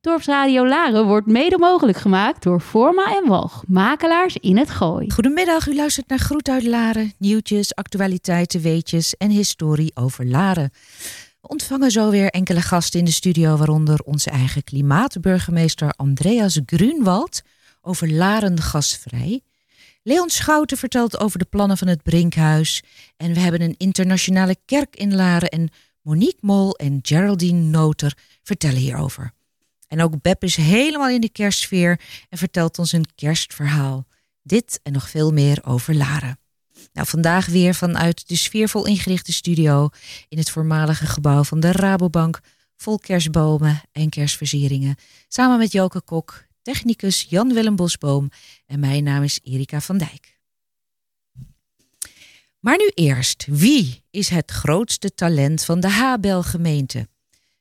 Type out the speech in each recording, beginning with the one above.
Dorpsradio Laren wordt mede mogelijk gemaakt door Forma en Walg, makelaars in het Gooi. Goedemiddag, u luistert naar Groet uit Laren. Nieuwtjes, actualiteiten, weetjes en historie over Laren. We ontvangen zo weer enkele gasten in de studio, waaronder onze eigen klimaatburgemeester Andreas Grunwald over Laren gasvrij. Leon Schouten vertelt over de plannen van het Brinkhuis. En we hebben een internationale kerk in Laren en Monique Mol en Geraldine Noter vertellen hierover. En ook Beb is helemaal in de kerstsfeer en vertelt ons een kerstverhaal. Dit en nog veel meer over Laren. Nou, vandaag weer vanuit de sfeervol ingerichte studio in het voormalige gebouw van de Rabobank, vol kerstbomen en kerstversieringen, samen met Joke Kok, technicus Jan-Willem Bosboom en mijn naam is Erika van Dijk. Maar nu eerst, wie is het grootste talent van de Habel-gemeente?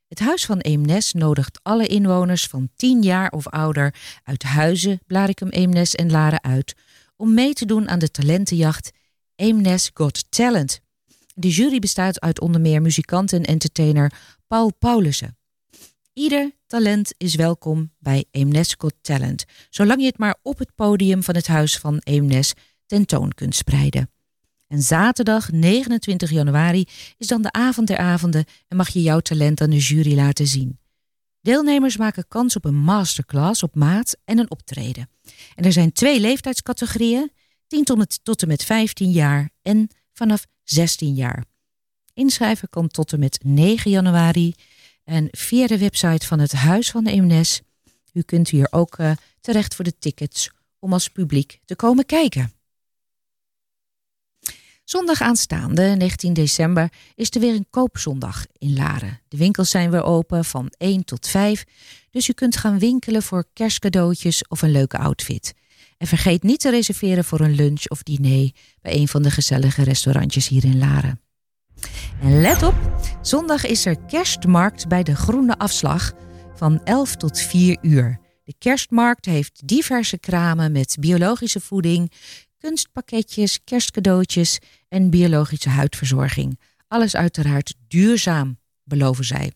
Het Huis van Eemnes nodigt alle inwoners van 10 jaar of ouder uit Huizen, Blarikum, Eemnes en Laren uit om mee te doen aan de talentenjacht Eemnes Got Talent. De jury bestaat uit onder meer muzikant en entertainer Paul Paulussen. Ieder talent is welkom bij Eemnes Got Talent, zolang je het maar op het podium van het Huis van Eemnes tentoon kunt spreiden. En zaterdag 29 januari is dan de avond der avonden en mag je jouw talent aan de jury laten zien. Deelnemers maken kans op een masterclass op maat en een optreden. En er zijn twee leeftijdscategorieën, 10 tot, en met 15 jaar en vanaf 16 jaar. Inschrijven kan tot en met 9 januari en via de website van het Huis van de Eemnes. U kunt hier ook uh, terecht voor de tickets om als publiek te komen kijken. Zondag aanstaande, 19 december, is er weer een koopzondag in Laren. De winkels zijn weer open van 1 tot 5, dus u kunt gaan winkelen voor kerstcadeautjes of een leuke outfit. En vergeet niet te reserveren voor een lunch of diner bij een van de gezellige restaurantjes hier in Laren. En let op, zondag is er kerstmarkt bij de Groene Afslag van 11 tot 4 uur. De kerstmarkt heeft diverse kramen met biologische voeding, kunstpakketjes, kerstcadeautjes en biologische huidverzorging. Alles uiteraard duurzaam, beloven zij.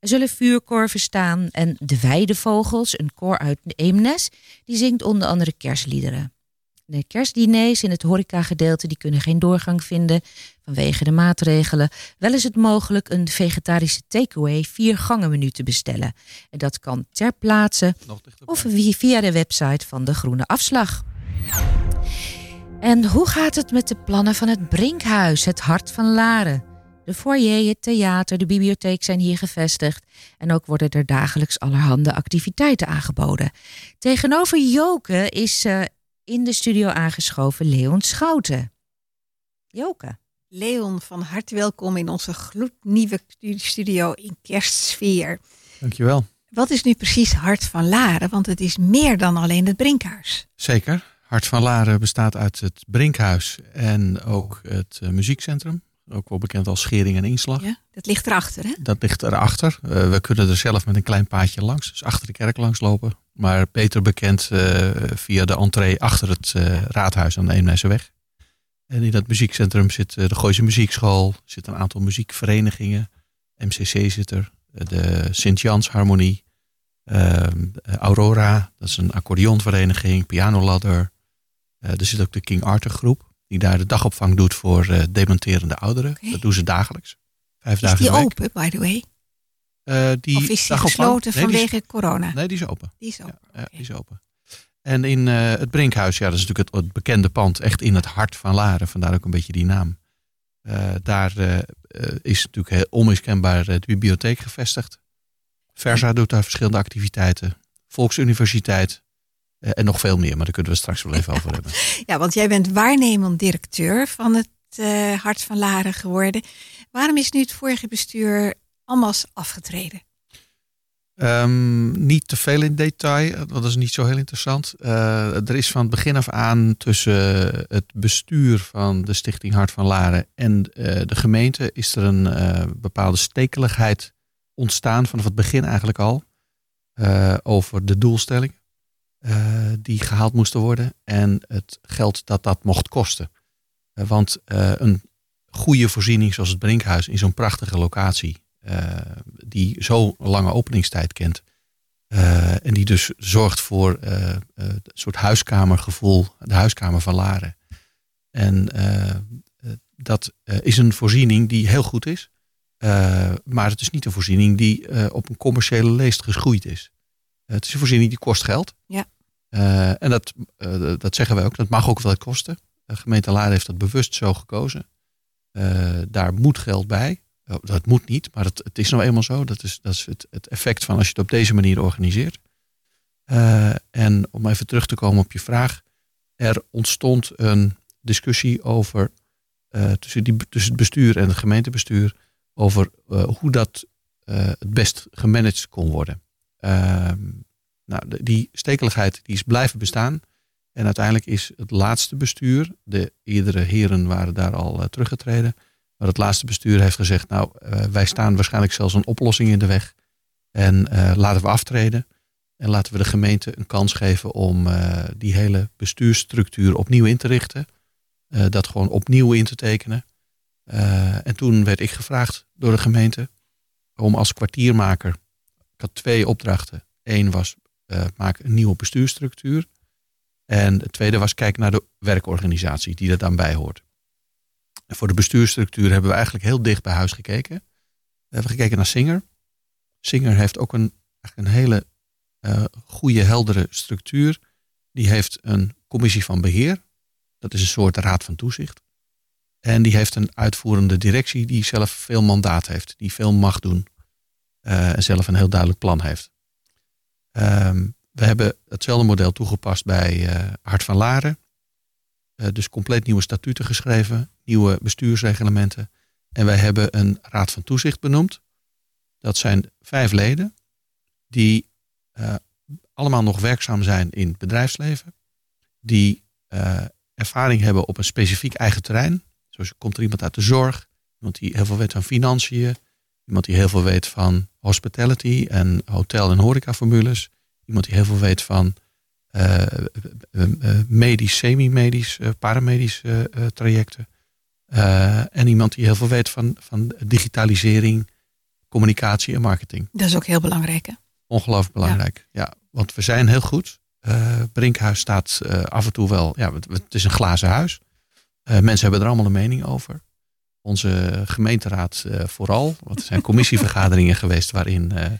Er zullen vuurkorven staan en de weidevogels, een koor uit Eemnes, die zingt onder andere kerstliederen. De kerstdiners in het horecagedeelte die kunnen geen doorgang vinden vanwege de maatregelen. Wel is het mogelijk een vegetarische takeaway vier gangen menu te bestellen. En dat kan ter plaatse of via de website van de Groene Afslag. En hoe gaat het met de plannen van het Brinkhuis, het hart van Laren? De foyer, het theater, de bibliotheek zijn hier gevestigd en ook worden er dagelijks allerhande activiteiten aangeboden. Tegenover Joke is uh, in de studio aangeschoven Leon Schouten. Joke. Leon, van harte welkom in onze gloednieuwe studio in kerstsfeer. Dankjewel. Wat is nu precies Hart van Laren? Want het is meer dan alleen het Brinkhuis. Zeker. Hart van Laren bestaat uit het Brinkhuis en ook het uh, muziekcentrum. Ook wel bekend als Schering en Inslag. Ja, dat ligt erachter, hè? Dat ligt erachter. Uh, we kunnen er zelf met een klein paadje langs, dus achter de kerk langs lopen. Maar beter bekend uh, via de entree achter het raadhuis aan de Eemneseweg. En in dat muziekcentrum zit de Gooise Muziekschool, zit een aantal muziekverenigingen. MCC zit er, de Sint-Jans Harmonie, Aurora, dat is een accordeonvereniging, Pianoladder. Uh, er zit ook de King Arthur groep, die daar de dagopvang doet voor uh, dementerende ouderen. Okay. Dat doen ze dagelijks. Vijf is dagen die open, by the way? Uh, die of is die gesloten nee, vanwege die is, corona? Nee, die is open. Die is open. Ja, die is open. En in het Brinkhuis, ja, dat is natuurlijk het, het, bekende pand, echt in het hart van Laren, vandaar ook een beetje die naam. daar is natuurlijk heel onmiskenbaar de bibliotheek gevestigd. Versa doet daar verschillende activiteiten. Volksuniversiteit, en nog veel meer, maar daar kunnen we straks wel even over hebben. Ja, want jij bent waarnemend directeur van het uh, Hart van Laren geworden. Waarom is nu het vorige bestuur allemaal afgetreden? Um, niet te veel in detail, dat is niet zo heel interessant. Uh, er is van het begin af aan tussen het bestuur van de Stichting Hart van Laren en de gemeente is er een bepaalde stekeligheid ontstaan vanaf het begin eigenlijk al over de doelstelling. Uh, die gehaald moesten worden en het geld dat dat mocht kosten. Uh, want uh, een goede voorziening zoals het Brinkhuis in zo'n prachtige locatie, die zo'n lange openingstijd kent, Eh, en die dus zorgt voor eh, eh, een soort huiskamergevoel, de huiskamer van Laren. En eh, eh, dat eh, is een voorziening die heel goed is. Eh, maar het is niet een voorziening die eh, op een commerciële leest geschoeid is. Eh, het is een voorziening die kost geld. Ja. Eh, en dat, eh, dat zeggen wij ook. Dat mag ook wel kosten. De gemeente Laren heeft dat bewust zo gekozen. Daar moet geld bij. Oh, dat moet niet, maar het, het is nou eenmaal zo. Dat is, dat is het, het effect van als je het op deze manier organiseert. En om even terug te komen op je vraag. Er ontstond een discussie over tussen, die, tussen het bestuur en het gemeentebestuur over hoe dat het best gemanaged kon worden. Ehm, nou, die stekeligheid die is blijven bestaan. En uiteindelijk is het laatste bestuur, de eerdere heren waren daar al eh, teruggetreden, maar het laatste bestuur heeft gezegd, nou eh, wij staan waarschijnlijk zelfs een oplossing in de weg. En eh, laten we aftreden. En laten we de gemeente een kans geven om die hele bestuursstructuur opnieuw in te richten. Dat gewoon opnieuw in te tekenen. En toen werd ik gevraagd door de gemeente om als kwartiermaker. Ik had twee opdrachten. Eén was eh, maak een nieuwe bestuursstructuur. En het tweede was kijk naar de werkorganisatie die er dan bij hoort. Voor de bestuursstructuur hebben we eigenlijk heel dicht bij huis gekeken. We hebben gekeken naar Singer. Singer heeft ook een, een hele eh goede, heldere structuur. Die heeft een commissie van beheer. Dat is een soort raad van toezicht. En die heeft een uitvoerende directie die zelf veel mandaat heeft. Die veel mag doen. Eh, en zelf een heel duidelijk plan heeft. Ehm, we hebben hetzelfde model toegepast bij eh, Hart van Laren. Eh, dus compleet nieuwe statuten geschreven. Nieuwe bestuursreglementen. En wij hebben een raad van toezicht benoemd. Dat zijn vijf leden. Die allemaal nog werkzaam zijn in het bedrijfsleven. Die ervaring hebben op een specifiek eigen terrein. Zo komt er iemand uit de zorg. Iemand die heel veel weet van financiën. Iemand die heel veel weet van hospitality en hotel- en horecaformules. Iemand die heel veel weet van eh, eh, eh, medisch, semi-medisch, paramedisch eh, trajecten. En iemand die heel veel weet van, van digitalisering, communicatie en marketing. Dat is ook heel belangrijk. Hè? Ongelooflijk belangrijk. Ja. want we zijn heel goed. Brinkhuis staat af en toe wel. Ja, het, het is een glazen huis. Mensen hebben er allemaal een mening over. Onze gemeenteraad eh, vooral. Want er zijn commissievergaderingen geweest waarin eh,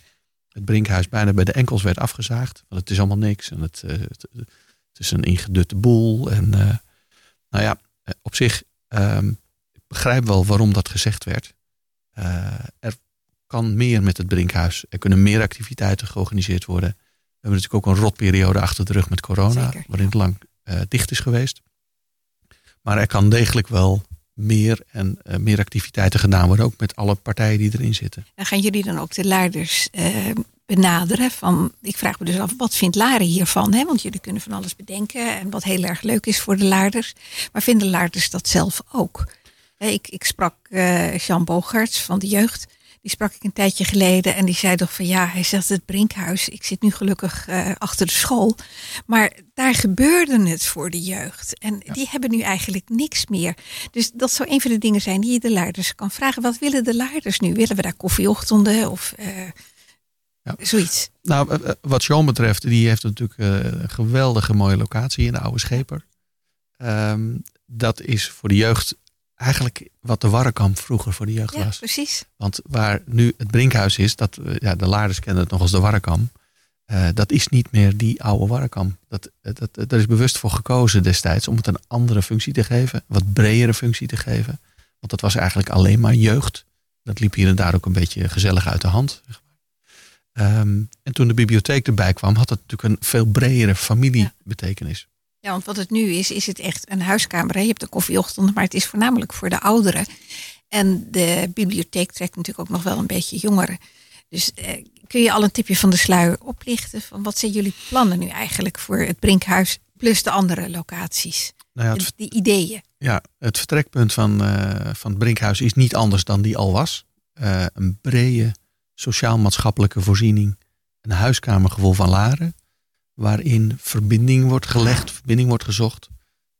het Brinkhuis bijna bij de enkels werd afgezaagd. Want het is allemaal niks. En het, eh, het, het is een ingedutte boel. En nou ja, op zich, ehm, ik begrijp wel waarom dat gezegd werd. Er kan meer met het Brinkhuis. Er kunnen meer activiteiten georganiseerd worden. We hebben natuurlijk ook een rotperiode achter de rug met corona, Zeker, waarin het lang dicht is geweest. Maar er kan degelijk wel meer en eh, meer activiteiten gedaan worden, ook met alle partijen die erin zitten. En gaan jullie dan ook de Laarders eh, benaderen? Van, ik vraag me dus af, wat vindt Laren hiervan? Hè? Want jullie kunnen van alles bedenken en wat heel erg leuk is voor de Laarders. Maar vinden Laarders dat zelf ook? Ik, ik sprak eh Jean Bogarts van de jeugd. Die sprak ik een tijdje geleden en die zei toch van ja, hij zegt het Brinkhuis. Ik zit nu gelukkig eh, achter de school. Maar daar gebeurde het voor de jeugd. En die hebben nu eigenlijk niks meer. Dus dat zou een van de dingen zijn die je de Laarders kan vragen. Wat willen de Laarders nu? Willen we daar koffieochtenden of eh, Ja. zoiets? Nou, eh, wat Jean betreft, die heeft natuurlijk een geweldige mooie locatie in de Oude Scheper. Ehm, dat is voor de jeugd eigenlijk wat de Warrekamp vroeger voor de jeugd Ja, was. precies. Want waar nu het Brinkhuis is, dat, eh, ja, de Laarders kennen het nog als de Warrekam. Eh, dat is niet meer die oude Warrekam. Dat, eh, dat, dat, daar is bewust voor gekozen destijds om het een andere functie te geven. Wat bredere functie te geven. Want dat was eigenlijk alleen maar jeugd. Dat liep hier en daar ook een beetje gezellig uit de hand. Zeg maar. Ehm, en toen de bibliotheek erbij kwam, had het natuurlijk een veel bredere familiebetekenis. Ja, want wat het nu is, is het echt een huiskamer. hè. Je hebt de koffieochtend, maar het is voornamelijk voor de ouderen. En de bibliotheek trekt natuurlijk ook nog wel een beetje jongeren. Dus eh, kun je al een tipje van de sluier oplichten? Van wat zijn jullie plannen nu eigenlijk voor het Brinkhuis plus de andere locaties? Nou ja, het, Die ideeën. Ja, het vertrekpunt van, eh, van het Brinkhuis is niet anders dan die al was. Eh, een brede sociaal-maatschappelijke voorziening. Een huiskamergevoel van Laren. Waarin verbinding wordt gelegd, verbinding wordt gezocht.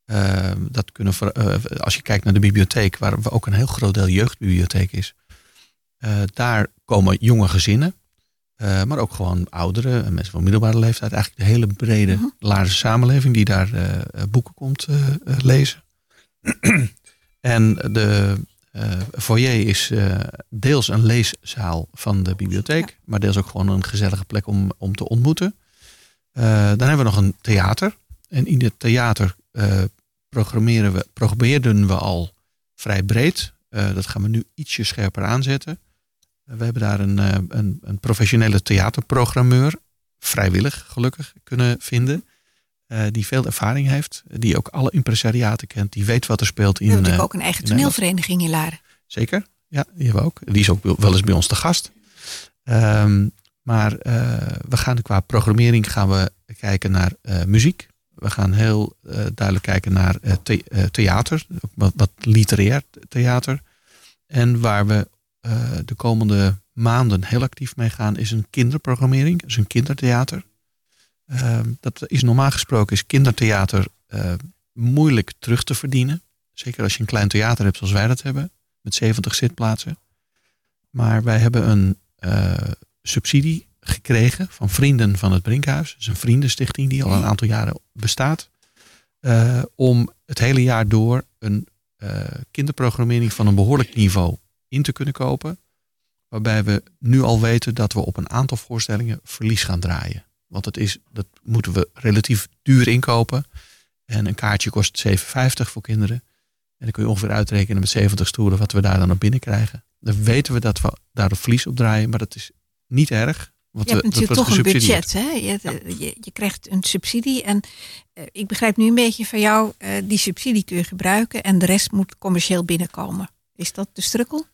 Eh, dat kunnen eh, als je kijkt naar de bibliotheek, waar ook een heel groot deel jeugdbibliotheek is. eh, daar komen jonge gezinnen. Eh, maar ook gewoon ouderen en mensen van middelbare leeftijd. Eigenlijk de hele brede Mhm. Laarse samenleving die daar boeken komt lezen. en de foyer is deels een leeszaal van de bibliotheek. Maar deels ook gewoon een gezellige plek om, om te ontmoeten. Eh, dan hebben we nog een theater. En in het theater eh, programmeren we, programmeerden we al vrij breed. Eh, dat gaan we nu ietsje scherper aanzetten. We hebben daar een, een, een professionele theaterprogrammeur, vrijwillig gelukkig, kunnen vinden. die veel ervaring heeft, die ook alle impresariaten kent, die weet wat er speelt We in. hebben eh, natuurlijk ook een eigen toneelvereniging in Laren. Zeker, ja, die hebben we ook. Die is ook wel eens bij ons te gast. Ehm, maar eh, we gaan qua programmering gaan we kijken naar eh, muziek. We gaan heel eh, duidelijk kijken naar the- theater, wat, literair theater. En waar we de komende maanden heel actief mee gaan, is een kinderprogrammering, dus een kindertheater. Ehm, dat is normaal gesproken is kindertheater moeilijk terug te verdienen. Zeker als je een klein theater hebt zoals wij dat hebben met 70 zitplaatsen. Maar wij hebben een subsidie gekregen van vrienden van het Brinkhuis. Dat is een vriendenstichting die al een aantal jaren bestaat. eh, om het hele jaar door een eh, kinderprogrammering van een behoorlijk niveau in te kunnen kopen. Waarbij we nu al weten dat we op een aantal voorstellingen verlies gaan draaien. Want het is, dat moeten we relatief duur inkopen. En een kaartje kost 7,50 voor kinderen. En dan kun je ongeveer uitrekenen met 70 stoelen wat we daar dan op binnen krijgen. Dan weten we dat we daar een verlies op draaien, maar dat is niet erg. Want Je hebt we, natuurlijk toch een budget. Hè? Je, je, je krijgt een subsidie. En eh, ik begrijp nu een beetje van jou, eh, die subsidie kun je gebruiken en de rest moet commercieel binnenkomen. Is dat de strukkel?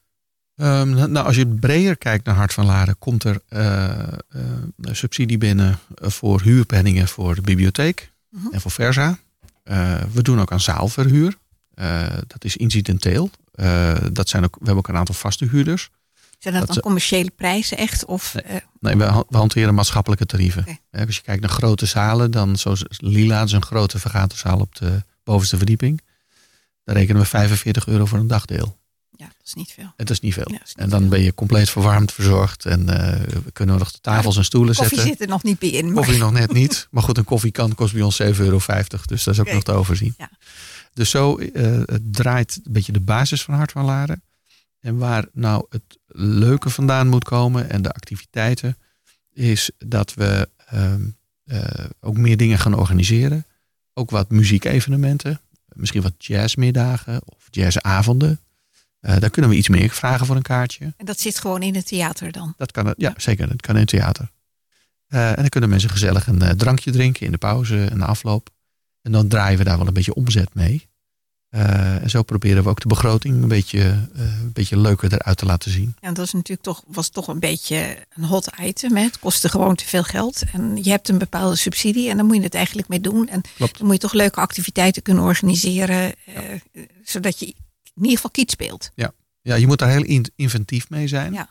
Ehm, nou, als je breder kijkt naar Hart van Laren, komt er eh, eh, subsidie binnen voor huurpenningen voor de bibliotheek Mhm. en voor Versa. Eh, we doen ook aan zaalverhuur. Eh, dat is incidenteel. Eh, dat zijn ook, we hebben ook een aantal vaste huurders. Zijn dat, Dat dan ze- commerciële prijzen echt? Of, Nee. eh, Nee, we, ha- we hanteren maatschappelijke tarieven. Als je kijkt naar grote zalen, dan zoals Lila, dat is een grote vergaderzaal op de bovenste verdieping. Daar rekenen we 45 euro voor een dagdeel. ja, dat is niet veel. Het is niet veel. Ja, dat is niet en dan ben je compleet verwarmd, verzorgd. En eh, we kunnen nog de tafels en stoelen Koffie zetten. zit er nog niet bij in. Maar Koffie nog net niet. Maar goed, een koffiekan kost bij ons 7,50 euro. Dus dat is ook nog te overzien. Ja. Dus zo eh, het draait een beetje de basis van Hart van Laren. En waar nou het leuke vandaan moet komen en de activiteiten, is dat we ehm, eh, ook meer dingen gaan organiseren. Ook wat muziekevenementen. Misschien wat jazzmiddagen of jazzavonden. Eh, daar kunnen we iets meer vragen voor een kaartje. En dat zit gewoon in het theater dan. Dat kan, ja, zeker. Dat kan in het theater. Eh, en dan kunnen mensen gezellig een drankje drinken in de pauze en de afloop. En dan draaien we daar wel een beetje omzet mee. Eh, en zo proberen we ook de begroting een beetje, eh, een beetje leuker eruit te laten zien. En dat is natuurlijk toch, was toch een beetje een hot item. Hè? Het kostte gewoon te veel geld. En je hebt een bepaalde subsidie en dan moet je het eigenlijk mee doen. En Klopt. dan moet je toch leuke activiteiten kunnen organiseren. eh, zodat je in ieder geval kiet speelt. Ja, je moet daar heel in- inventief mee zijn. Ja.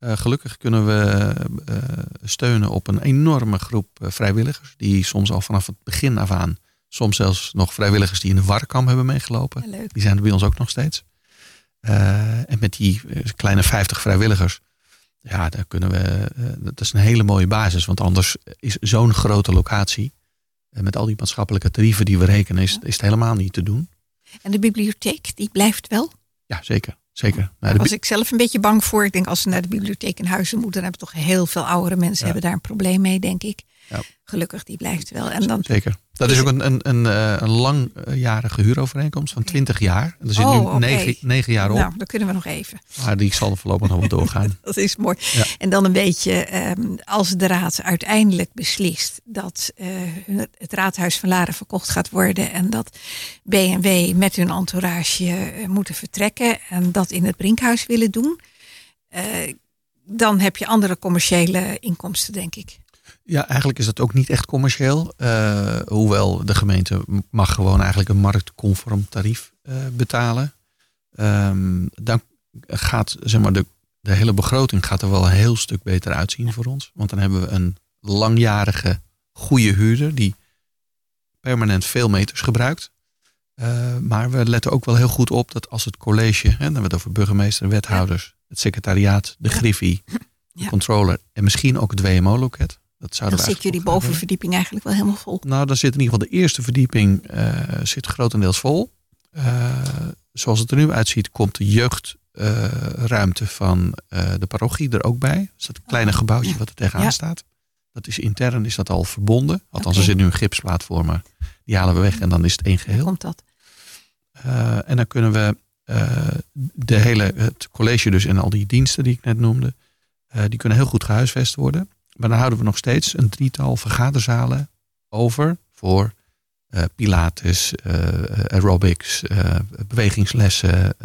Gelukkig kunnen we steunen op een enorme groep vrijwilligers. Die soms al vanaf het begin af aan, soms zelfs nog vrijwilligers die in de warkamp hebben meegelopen. Ja. Die zijn er bij ons ook nog steeds. Eh, en met die eh, kleine 50 vrijwilligers, ja, daar kunnen we. eh, dat is een hele mooie basis. Want anders is zo'n grote locatie. met al die maatschappelijke tarieven die we rekenen, is, is het helemaal niet te doen. En de bibliotheek, die blijft wel. Ja, zeker. zeker. Nou, Daar was ik zelf een beetje bang voor. Ik denk als ze naar de bibliotheek in Huizen moeten, dan hebben toch heel veel oudere mensen Ja. hebben daar een probleem mee, denk ik. Ja. Gelukkig, die blijft wel. En dan, zeker. Dat is ook een, een, een, eh, een langjarige huurovereenkomst van 20 jaar. Er zit Oh, nu oké. 9, 9 jaar op. nou, dan kunnen we nog even. Maar die zal voorlopig nog wel doorgaan. Dat is mooi. Ja. En dan een beetje, ehm, als de raad uiteindelijk beslist dat eh, het raadhuis van Laren verkocht gaat worden en dat B&W met hun entourage eh, moeten vertrekken en dat in het Brinkhuis willen doen, dan heb je andere commerciële inkomsten, denk ik. Ja, eigenlijk is dat ook niet echt commercieel. Eh, hoewel de gemeente mag gewoon eigenlijk een marktconform tarief eh, betalen. Ehm, dan gaat zeg maar, de, de hele begroting gaat er wel een heel stuk beter uitzien voor ons. Want dan hebben we een langjarige goede huurder die permanent veel meters gebruikt. Eh, maar we letten ook wel heel goed op dat als het college, hè, dan hebben we het over burgemeester, wethouders, het secretariaat, de griffie, de Ja. controller en misschien ook het WMO-loket. Dat zouden Dan zit jullie bovenverdieping eigenlijk wel helemaal vol. Nou, dan zit in ieder geval de eerste verdieping eh, zit grotendeels vol. Eh, zoals het er nu uitziet, komt de jeugdruimte van eh, de parochie er ook bij. Dus dat kleine Oh, gebouwtje ja. wat er tegenaan Ja. staat. Dat is intern is dat al verbonden. Althans, er zit nu een gipsplaat voor, maar die halen we weg en dan is het één geheel. Komt dat? En dan kunnen we de hele, het college dus en al die diensten die ik net noemde, die kunnen heel goed gehuisvest worden. Maar dan houden we nog steeds een drietal vergaderzalen over voor eh, pilates, eh, aerobics, eh, bewegingslessen,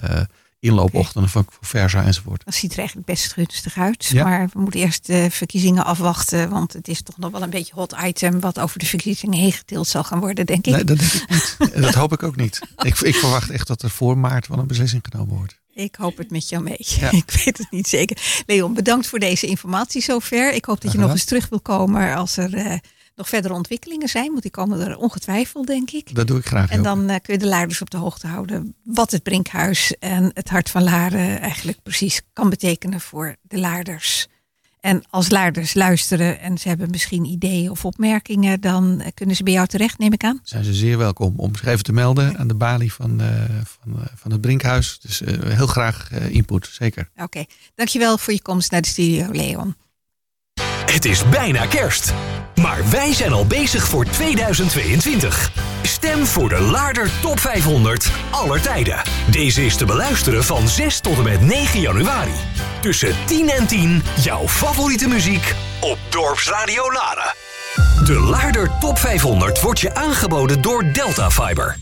inloopochtenden voor Versa enzovoort. Dat ziet er eigenlijk best gunstig uit. Ja. Maar we moeten eerst de verkiezingen afwachten. Want het is toch nog wel een beetje hot item. Wat over de verkiezingen heen getild zal gaan worden, denk ik. Nee, dat denk ik niet. Dat hoop ik ook niet. Ik, ik verwacht echt dat er voor maart wel een beslissing genomen wordt. Ik hoop het met jou mee. Ja. Ik weet het niet zeker. Leon, bedankt voor deze informatie zover. Ik hoop dat je nog eens terug wil komen als er eh, nog verdere ontwikkelingen zijn. Want die komen er ongetwijfeld, denk ik. Dat doe ik graag. En dan eh, kun je de Laarders op de hoogte houden. Wat het Brinkhuis en het Hart van Laren eigenlijk precies kan betekenen voor de Laarders. En als Laarders luisteren en ze hebben misschien ideeën of opmerkingen, dan eh, kunnen ze bij jou terecht, neem ik aan. zijn ze zeer welkom om zich even te melden aan de balie van, eh, van, eh, van het Brinkhuis. Dus heel graag eh, input, zeker. Oké, dankjewel voor je komst naar de studio, Leon. Het is bijna kerst. Maar wij zijn al bezig voor 2022. Stem voor de Laarder Top 500 aller tijden. Deze is te beluisteren van 6 tot en met 9 januari. Tussen 10 en 10 jouw favoriete muziek op Dorpsradio Laren. De Laarder Top 500 wordt je aangeboden door Delta Fiber.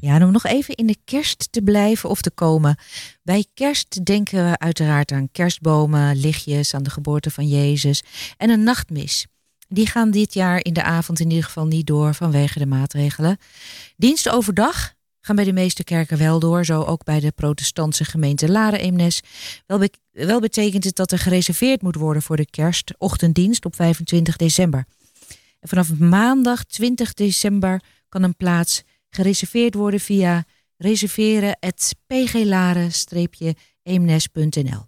Ja, en om nog even in de kerst te blijven of te komen. Bij kerst denken we uiteraard aan kerstbomen, lichtjes, aan de geboorte van Jezus en een nachtmis. Die gaan dit jaar in de avond in ieder geval niet door vanwege de maatregelen. Diensten overdag gaan bij de meeste kerken wel door, zo ook bij de protestantse gemeente Laren-Eemnes. Wel, wel betekent het dat er gereserveerd moet worden voor de kerstochtenddienst op 25 december. En vanaf maandag 20 december kan een plaats gereserveerd worden via reserveren.pglaren-eemnes.nl.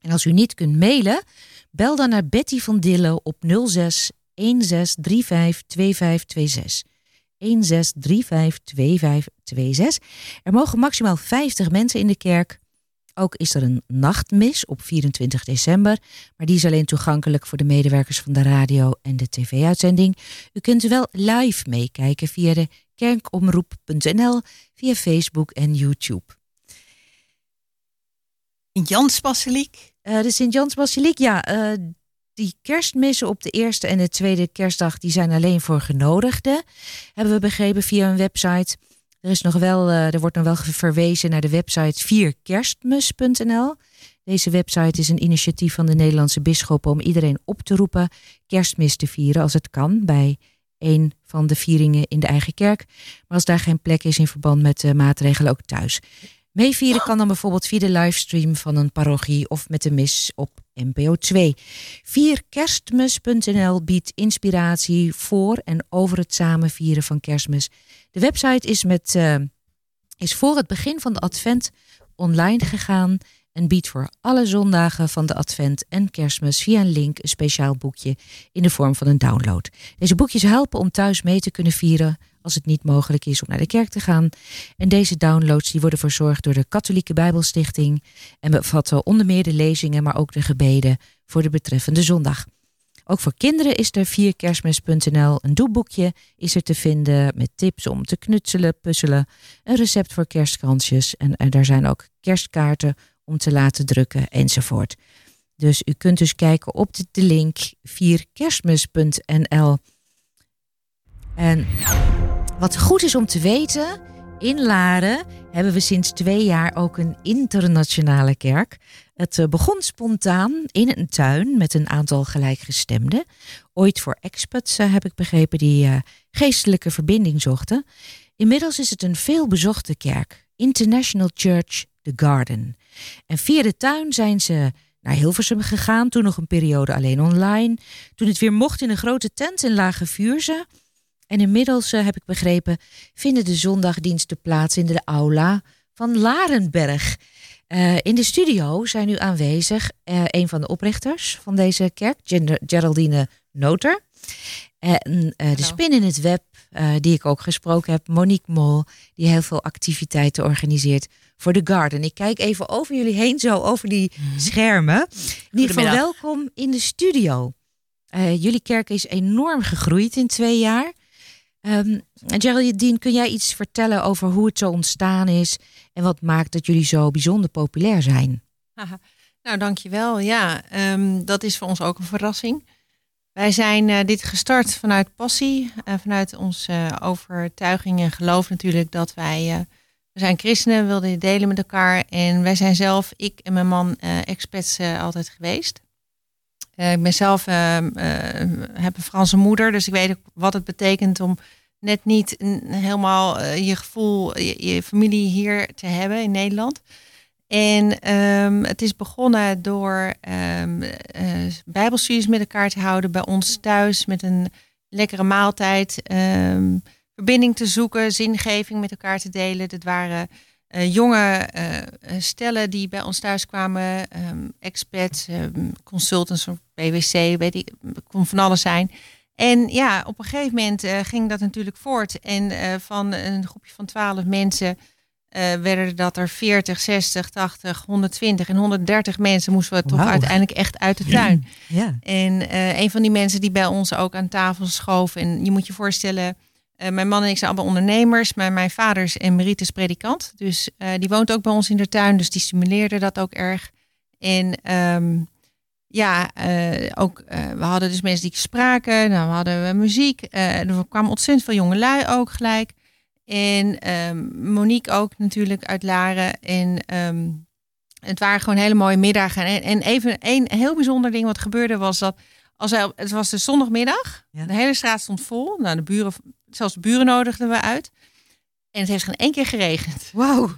En als u niet kunt mailen, bel dan naar Betty van Dille op 06 1635 2526. 1635 2526. Er mogen maximaal 50 mensen in de kerk. Ook is er een nachtmis op 24 december, maar die is alleen toegankelijk voor de medewerkers van de radio en de tv-uitzending. U kunt wel live meekijken via de kerkomroep.nl, via Facebook en YouTube. In Eh, de Sint-Jans-basiliek, ja, eh, die kerstmissen op de eerste en de tweede kerstdag, die zijn alleen voor genodigden. Hebben we begrepen via een website. Er, is nog wel, eh, er wordt nog wel verwezen naar de website vierkerstmis.nl. Deze website is een initiatief van de Nederlandse bisschoppen om iedereen op te roepen kerstmis te vieren als het kan bij een van de vieringen in de eigen kerk. Maar als daar geen plek is in verband met de maatregelen ook thuis. Meevieren kan dan bijvoorbeeld via de livestream van een parochie of met de mis op NPO 2. Vierkerstmis.nl biedt inspiratie voor en over het samenvieren van kerstmis. De website is, met, eh, is voor het begin van de advent online gegaan en biedt voor alle zondagen van de advent en kerstmis via een link een speciaal boekje in de vorm van een download. Deze boekjes helpen om thuis mee te kunnen vieren als het niet mogelijk is om naar de kerk te gaan. En deze downloads die worden verzorgd door de Katholieke Bijbelstichting en bevatten onder meer de lezingen, maar ook de gebeden voor de betreffende zondag. Ook voor kinderen is er via kerstmis.nl een doelboekje is er te vinden met tips om te knutselen, puzzelen, een recept voor kerstkransjes en, en daar zijn ook kerstkaarten om te laten drukken enzovoort. Dus u kunt dus kijken op de, de link vierkerstmis.nl. En wat goed is om te weten, in Laren hebben we sinds twee jaar ook een internationale kerk. Het eh, begon spontaan in een tuin met een aantal gelijkgestemden. Ooit voor expats eh, heb ik begrepen die eh, geestelijke verbinding zochten. Inmiddels is het een veelbezochte kerk, International Church The Garden. En via de tuin zijn ze naar Hilversum gegaan, toen nog een periode alleen online. Toen het weer mocht in een grote tent in Lage Vuurse. En inmiddels, eh, heb ik begrepen, vinden de zondagdiensten plaats in de aula van Larenberg. Eh, in de studio zijn nu aanwezig eh, een van de oprichters van deze kerk, Geraldine Noter. En de spin in het web, die ik ook gesproken heb, Monique Mol, die heel veel activiteiten organiseert voor The Garden. Ik kijk even over jullie heen, zo over die schermen. In ieder geval welkom in de studio. Jullie kerk is enorm gegroeid in twee jaar. Ehm Geraldine, kun jij iets vertellen over hoe het zo ontstaan is en wat maakt dat jullie zo bijzonder populair zijn? Nou, dankjewel. Ja, ehm, dat is voor ons ook een verrassing. Wij zijn eh, dit gestart vanuit passie, eh, vanuit onze overtuiging en geloof natuurlijk dat wij, eh, we zijn christenen, wilden delen met elkaar. En wij zijn zelf, ik en mijn man, eh expats eh, altijd geweest. Eh, ik ben zelf, ehm, eh, heb een Franse moeder, dus ik weet ook wat het betekent om net niet helemaal eh, je gevoel, je, familie hier te hebben in Nederland. En ehm, het is begonnen door ehm, eh, bijbelstudies met elkaar te houden bij ons thuis met een lekkere maaltijd. verbinding te zoeken, zingeving met elkaar te delen. Dat waren eh, jonge eh, eh, stellen die bij ons thuis kwamen, ehm, expats, ehm, consultants of BWC, weet ik, kon van alles zijn. En ja, op een gegeven moment ging dat natuurlijk voort. En van een groepje van twaalf mensen werden dat er 40, 60, 80, 120 en 130 mensen moesten we toch uiteindelijk echt uit de tuin. Ja. En een van die mensen die bij ons ook aan tafel schoof. En je moet je voorstellen, eh, mijn man en ik zijn allemaal ondernemers. Maar mijn vader is emeritus predikant. Dus eh, die woont ook bij ons in de tuin. Dus die stimuleerde dat ook erg. En ehm, ja, eh, ook, we hadden dus mensen die spraken. Nou, we hadden we muziek. Eh, er kwamen ontzettend veel jonge lui ook gelijk. En ehm, Monique ook natuurlijk uit Laren. En ehm, het waren gewoon hele mooie middagen. En, en even een heel bijzonder ding wat gebeurde was dat... Als hij, het was de zondagmiddag. Ja. De hele straat stond vol. Nou, de buren, zelfs de buren nodigden we uit. En het heeft geen één keer geregend. Wauw.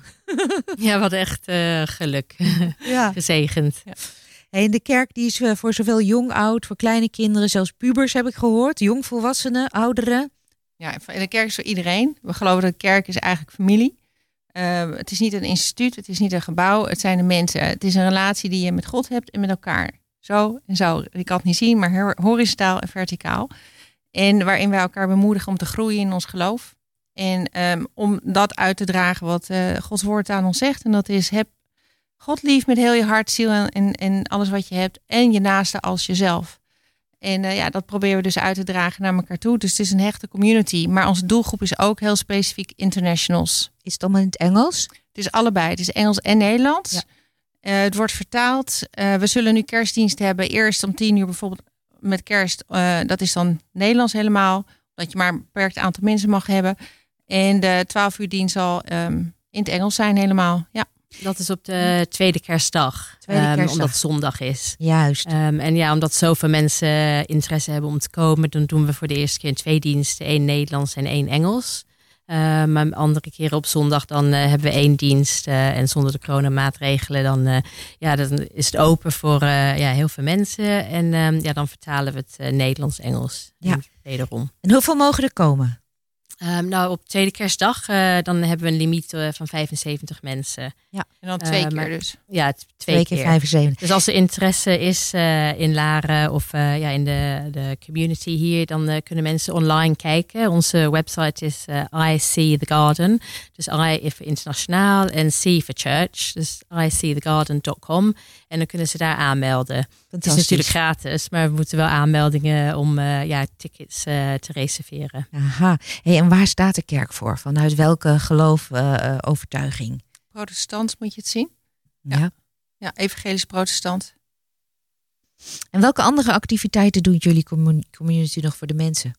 Ja, hadden echt eh, geluk. Ja. Gezegend. Hey, en de kerk die is eh, voor zowel jong, oud, voor kleine kinderen, zelfs pubers heb ik gehoord, jongvolwassenen, ouderen. Ja, de kerk is voor iedereen. We geloven dat de kerk is eigenlijk familie. Eh, het is niet een instituut, het is niet een gebouw, het zijn de mensen. Het is een relatie die je met God hebt en met elkaar. Zo en zo. Ik kan het niet zien, maar hor- horizontaal en verticaal. En waarin wij elkaar bemoedigen om te groeien in ons geloof. En ehm, om dat uit te dragen wat eh, Gods woord aan ons zegt. En dat is heb God lief met heel je hart, ziel en, en, alles wat je hebt. En je naaste als jezelf. En eh, ja, dat proberen we dus uit te dragen naar elkaar toe. Dus het is een hechte community. Maar onze doelgroep is ook heel specifiek internationals. Is het allemaal in het Engels? Het is allebei. Het is Engels en Nederlands. Ja. Eh, het wordt vertaald. We zullen nu kerstdienst hebben. Eerst om tien uur bijvoorbeeld met kerst. Eh, dat is dan Nederlands helemaal. Dat je maar een beperkt aantal mensen mag hebben. En de twaalf uur dienst zal ehm, in het Engels zijn helemaal. Ja. Dat is op de tweede kerstdag. Tweede ehm, kerstdag. omdat het zondag is. Juist. Ehm, en ja, omdat zoveel mensen interesse hebben om te komen, dan doen we voor de eerste keer twee diensten. één Nederlands en één Engels. Ehm, maar andere keren op zondag dan eh, hebben we één dienst. eh, en zonder de coronamaatregelen dan, eh, ja, dan is het open voor eh, ja, heel veel mensen. En ehm, ja, dan vertalen we het eh, Nederlands-Engels. Ja. Wederom. En hoeveel mogen er komen? Ehm, nou, op tweede kerstdag eh, dan hebben we een limiet eh, van 75 mensen. En dan twee Eh, keer maar- dus. Ja, twee, Twee keer keer. 75. Dus als er interesse is eh, in Laren of eh, ja, in de, de community hier, dan kunnen mensen online kijken. Onze website is I See The Garden. Dus I voor internationaal en C voor church. Dus iseethegarden.com. En dan kunnen ze daar aanmelden. Het is natuurlijk gratis, maar we moeten wel aanmeldingen om eh, ja, tickets eh, te reserveren. Aha. Hey, en waar staat de kerk voor? Vanuit welke geloof, eh, overtuiging? Protestant moet je het zien. Ja. Ja. Ja, evangelisch protestant. En welke andere activiteiten doet jullie commu- community nog voor de mensen?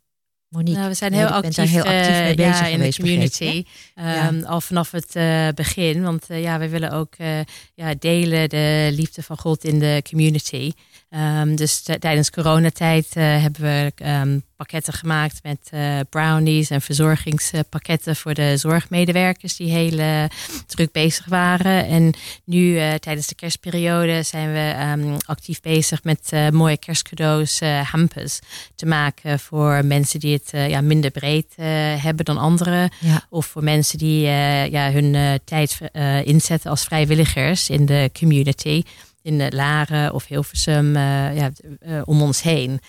Monique, Nou, we zijn heel actief, daar heel actief mee bezig ja, in de geweest, community. Ehm, Al vanaf het eh, begin. Want eh, ja, wij willen ook eh, ja, delen de liefde van God in de community. Ehm, dus tijdens coronatijd hebben we ehm pakketten gemaakt met eh, brownies en verzorgingspakketten voor de zorgmedewerkers die heel eh, druk bezig waren. En nu tijdens de kerstperiode zijn we ehm, actief bezig met mooie kerstcadeaus, hampers te maken voor mensen die het ja, minder breed hebben dan anderen. Of voor mensen die ja, hun tijd inzetten als vrijwilligers in de community in de Laren of Hilversum ja, om ons heen.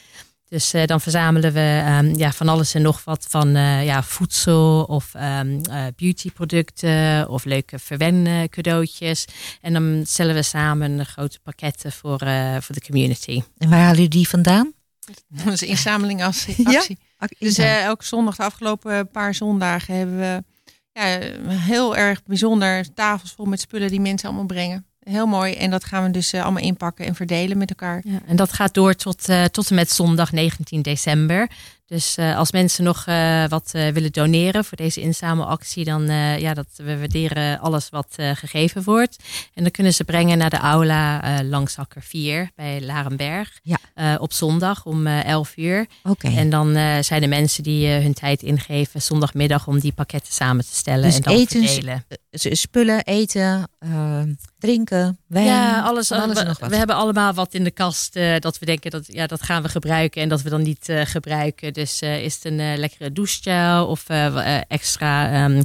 Dus uh, dan verzamelen we um, ja, van alles en nog wat van ja, voedsel of um, beautyproducten of leuke verwen cadeautjes. En dan stellen we samen grote pakketten voor, voor de community. En waar halen jullie die vandaan? Dat is inzameling als actie. Ja? Dus elke zondag, de afgelopen paar zondagen, hebben we ja, heel erg bijzonder tafels vol met spullen die mensen allemaal brengen. Heel mooi. En dat gaan we dus uh, allemaal inpakken en verdelen met elkaar. Ja, en dat gaat door tot, uh, tot en met zondag 19 december. Dus uh, als mensen nog wat willen doneren voor deze inzamelactie, dan ja, dat we waarderen alles wat gegeven wordt. En dan kunnen ze brengen naar de aula langs Akker 4 bij Larenberg. Ja. op zondag om 11 uur. Okay. En dan zijn de mensen die hun tijd ingeven zondagmiddag om die pakketten samen te stellen dus en dan eten, verdelen. Spullen, eten, drinken, wijn. Ja, alles. alles we, nog wat. we hebben allemaal wat in de kast uh, dat we denken dat ja, dat gaan we gebruiken en dat we dan niet uh, gebruiken. Dus is het een lekkere douchegel of extra um,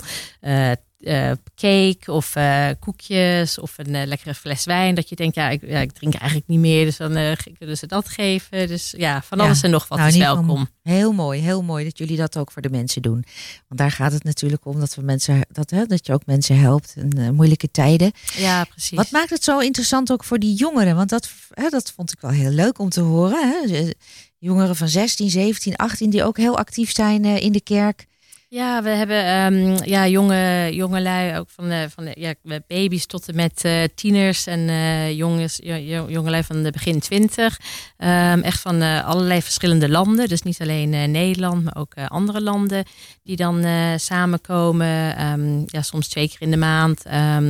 uh, cake of uh, koekjes of een uh, lekkere fles wijn. Dat je denkt, ja ik, ja, ik drink eigenlijk niet meer. Dus dan kunnen ze dat geven. Dus ja, van alles en nog wat nou, is welkom. Heel mooi, heel mooi dat jullie dat ook voor de mensen doen. Want daar gaat het natuurlijk om dat we mensen dat, hè, dat je ook mensen helpt in moeilijke tijden. Ja, precies. Wat maakt het zo interessant ook voor die jongeren? Want dat, hè, dat vond ik wel heel leuk om te horen. Hè? Jongeren van 16, 17, 18 die ook heel actief zijn in de kerk. Ja, we hebben um, ja, jonge, jongelui, ook van de, van de ja, baby's tot en met uh, tieners en uh, jongens, jongelui van de begin twintig. Um, echt van uh, allerlei verschillende landen. Dus niet alleen Nederland, maar ook andere landen. Die dan samenkomen, um, ja, soms twee keer in de maand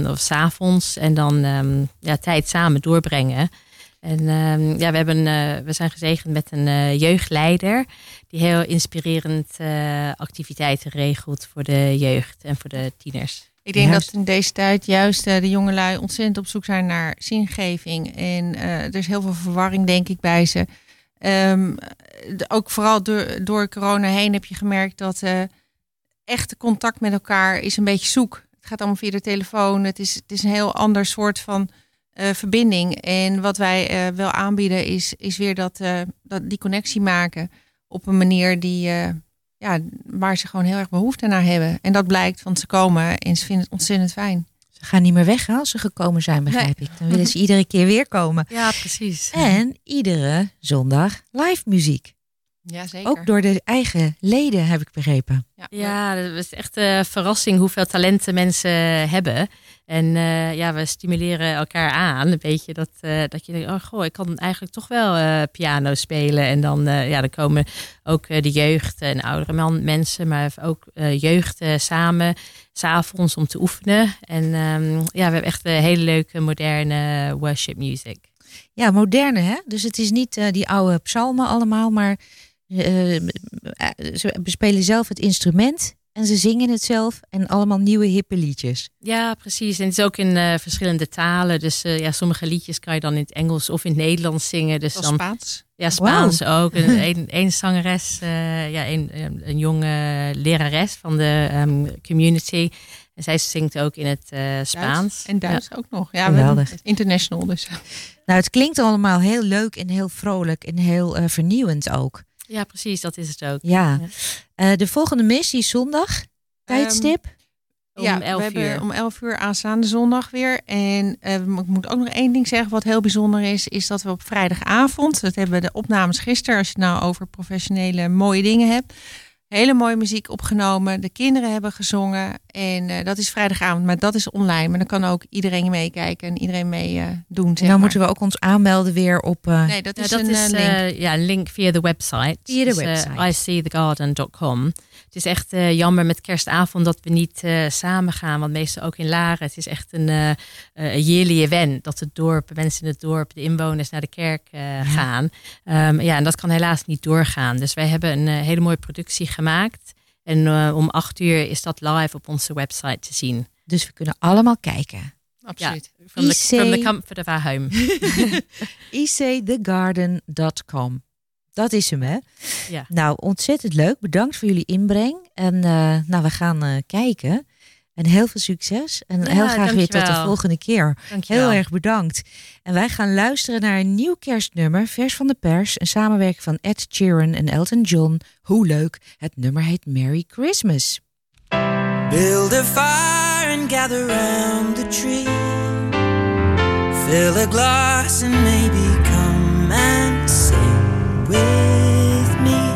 of s'avonds. En dan ja, tijd samen doorbrengen. En um, ja, we, hebben, uh, we zijn gezegend met een uh, jeugdleider die heel inspirerend uh, activiteiten regelt voor de jeugd en voor de tieners. Ik denk dat in deze tijd juist de jongelui ontzettend op zoek zijn naar zingeving. En er is heel veel verwarring, denk ik, bij ze. Um, ook vooral door, door corona heen heb je gemerkt dat echte contact met elkaar is een beetje zoek. Het gaat allemaal via de telefoon. Het is, het is een heel ander soort van uh, verbinding. En wat wij uh, wel aanbieden is, is weer dat, uh, dat die connectie maken op een manier die, ja, waar ze gewoon heel erg behoefte naar hebben. En dat blijkt, want ze komen en ze vinden het ontzettend fijn. Ze gaan niet meer weg als ze gekomen zijn, begrijp ik. Dan willen ze iedere keer weer komen. Ja, precies. En iedere zondag live muziek. Ja, zeker. Ook door de eigen leden, heb ik begrepen. Ja, ja dat is echt een verrassing hoeveel talenten mensen hebben. En uh, ja, we stimuleren elkaar aan. Een beetje dat, uh, dat je denkt, oh goh, ik kan eigenlijk toch wel uh, piano spelen. En dan, ja, dan komen ook de jeugd en oudere man, mensen, maar ook jeugd samen, s'avonds om te oefenen. En um, ja, we hebben echt een hele leuke moderne worship music. Ja, moderne hè? Dus het is niet die oude psalmen allemaal, maar ze bespelen zelf het instrument en ze zingen het zelf en allemaal nieuwe hippe liedjes. Ja, precies. En het is ook in uh, verschillende talen. Dus uh, ja, sommige liedjes kan je dan in het Engels of in het Nederlands zingen. Dus dan, Spaans? Ja, Spaans wow. ook. Een, een, zangeres, uh, ja, een, een jonge lerares van de um, community. En zij zingt ook in het Spaans. Duits. En Duits ja. ook nog. Ja, Geweldig. International dus. Nou, het klinkt allemaal heel leuk en heel vrolijk en heel vernieuwend ook. Ja, precies, dat is het ook. Ja. Uh, de volgende missie is zondag. Tijdstip? Um, ja, 11 we hebben om 11 uur aanstaande zondag weer. En uh, ik moet ook nog één ding zeggen wat heel bijzonder is. Is dat we op vrijdagavond, dat hebben we de opnames gisteren. Als je het nou over professionele mooie dingen hebt. Hele mooie muziek opgenomen. De kinderen hebben gezongen. En eh, dat is vrijdagavond, maar dat is online. Maar dan kan ook iedereen meekijken en iedereen mee eh, doen. En Zeg dan maar. moeten we ook ons aanmelden weer op... eh, Nee, dat Ja, is dat een is eh, link. ja, een link via de website. Via de Dus, website. iseethegarden.com. Het is echt jammer met kerstavond dat we niet eh, samen gaan. Want meestal ook in Laren. Het is echt een, een yearly event. Dat het dorp, mensen in het dorp, de inwoners naar de kerk eh, gaan. Ehm, ja, en dat kan helaas niet doorgaan. Dus wij hebben een hele mooie productie gemaakt. En eh, om acht uur is dat live op onze website te zien. Dus we kunnen allemaal kijken. Absoluut. From the, IC from the comfort of our home. icthegarden.com. Dat is hem, hè? Ja. Nou, ontzettend leuk. Bedankt voor jullie inbreng. En eh, nou, we gaan eh, kijken. En heel veel succes. En Ja, heel graag weer tot de volgende keer. Dankjewel. Heel erg bedankt. En wij gaan luisteren naar een nieuw kerstnummer, vers van de pers. Een samenwerking van Ed Sheeran en Elton John. Hoe leuk. Het nummer heet Merry Christmas. Build a fire and gather round the tree. Fill a glass and maybe come and sing with me.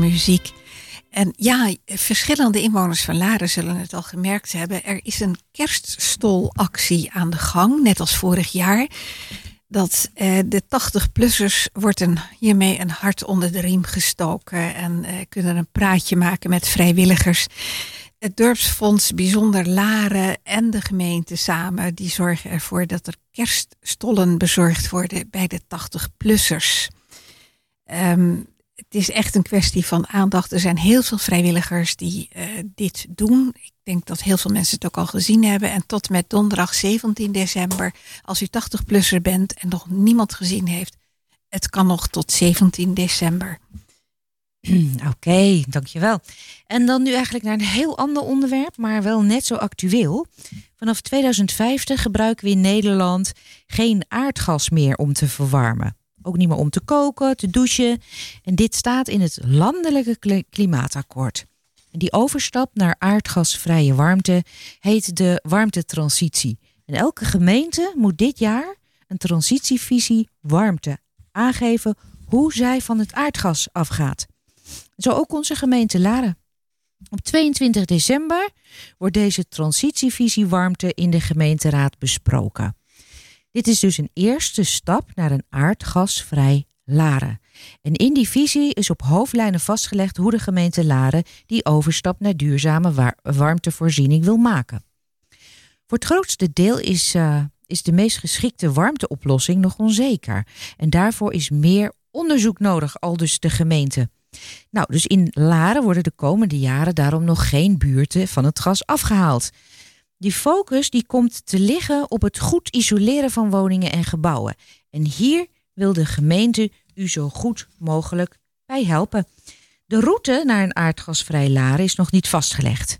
Muziek. En ja, verschillende inwoners van Laren zullen het al gemerkt hebben. Er is een kerststolactie aan de gang, net als vorig jaar. Dat eh, de 80-plussers wordt een, hiermee een hart onder de riem gestoken. En eh, kunnen een praatje maken met vrijwilligers. Het dorpsfonds Bijzonder Laren en de gemeente samen... die zorgen ervoor dat er kerststollen bezorgd worden bij de 80-plussers. Ehm, is echt een kwestie van aandacht. Er zijn heel veel vrijwilligers die eh, dit doen. Ik denk dat heel veel mensen het ook al gezien hebben. En tot met donderdag 17 december, als u 80-plusser bent en nog niemand gezien heeft, het kan nog tot 17 december. Oké, dankjewel. En dan nu eigenlijk naar een heel ander onderwerp, maar wel net zo actueel. Vanaf 2050 gebruiken we in Nederland geen aardgas meer om te verwarmen. Ook niet meer om te koken, te douchen. En dit staat in het landelijke kli- klimaatakkoord. Die overstap naar aardgasvrije warmte heet de warmtetransitie. En elke gemeente moet dit jaar een transitievisie warmte aangeven hoe zij van het aardgas afgaat. Zo ook onze gemeente Laren. Op 22 december wordt deze transitievisie warmte in de gemeenteraad besproken. Dit is dus een eerste stap naar een aardgasvrij Laren. En in die visie is op hoofdlijnen vastgelegd hoe de gemeente Laren die overstap naar duurzame wa- warmtevoorziening wil maken. Voor het grootste deel is, eh, is de meest geschikte warmteoplossing nog onzeker. En daarvoor is meer onderzoek nodig, al dus de gemeente. Nou, dus in Laren worden de komende jaren daarom nog geen buurten van het gas afgehaald. Die focus die komt te liggen op het goed isoleren van woningen en gebouwen. En hier wil de gemeente u zo goed mogelijk bij helpen. De route naar een aardgasvrij Laren is nog niet vastgelegd.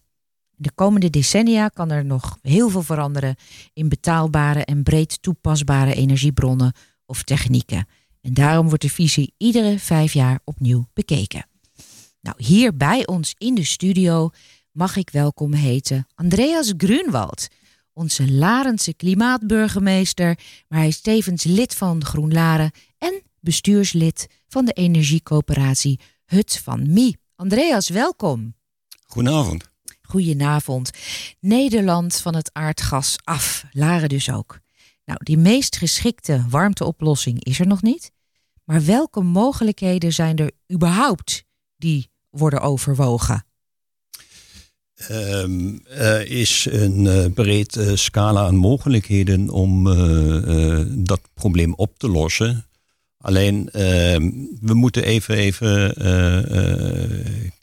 De komende decennia kan er nog heel veel veranderen in betaalbare en breed toepasbare energiebronnen of technieken. En daarom wordt de visie iedere vijf jaar opnieuw bekeken. Nou, hier bij ons in de studio mag ik welkom heten Andreas Grunwald, onze Larense klimaatburgemeester, maar hij is tevens lid van GroenLaren en bestuurslid van de energiecoöperatie Hut van Mie. Andreas, welkom. Goedenavond. Goedenavond. Nederland van het aardgas af, Laren dus ook. Nou, die meest geschikte warmteoplossing is er nog niet. Maar welke mogelijkheden zijn er überhaupt die worden overwogen? Ehm, er is een eh, breed eh, scala aan mogelijkheden om eh, dat probleem op te lossen. Alleen ehm, we moeten even, even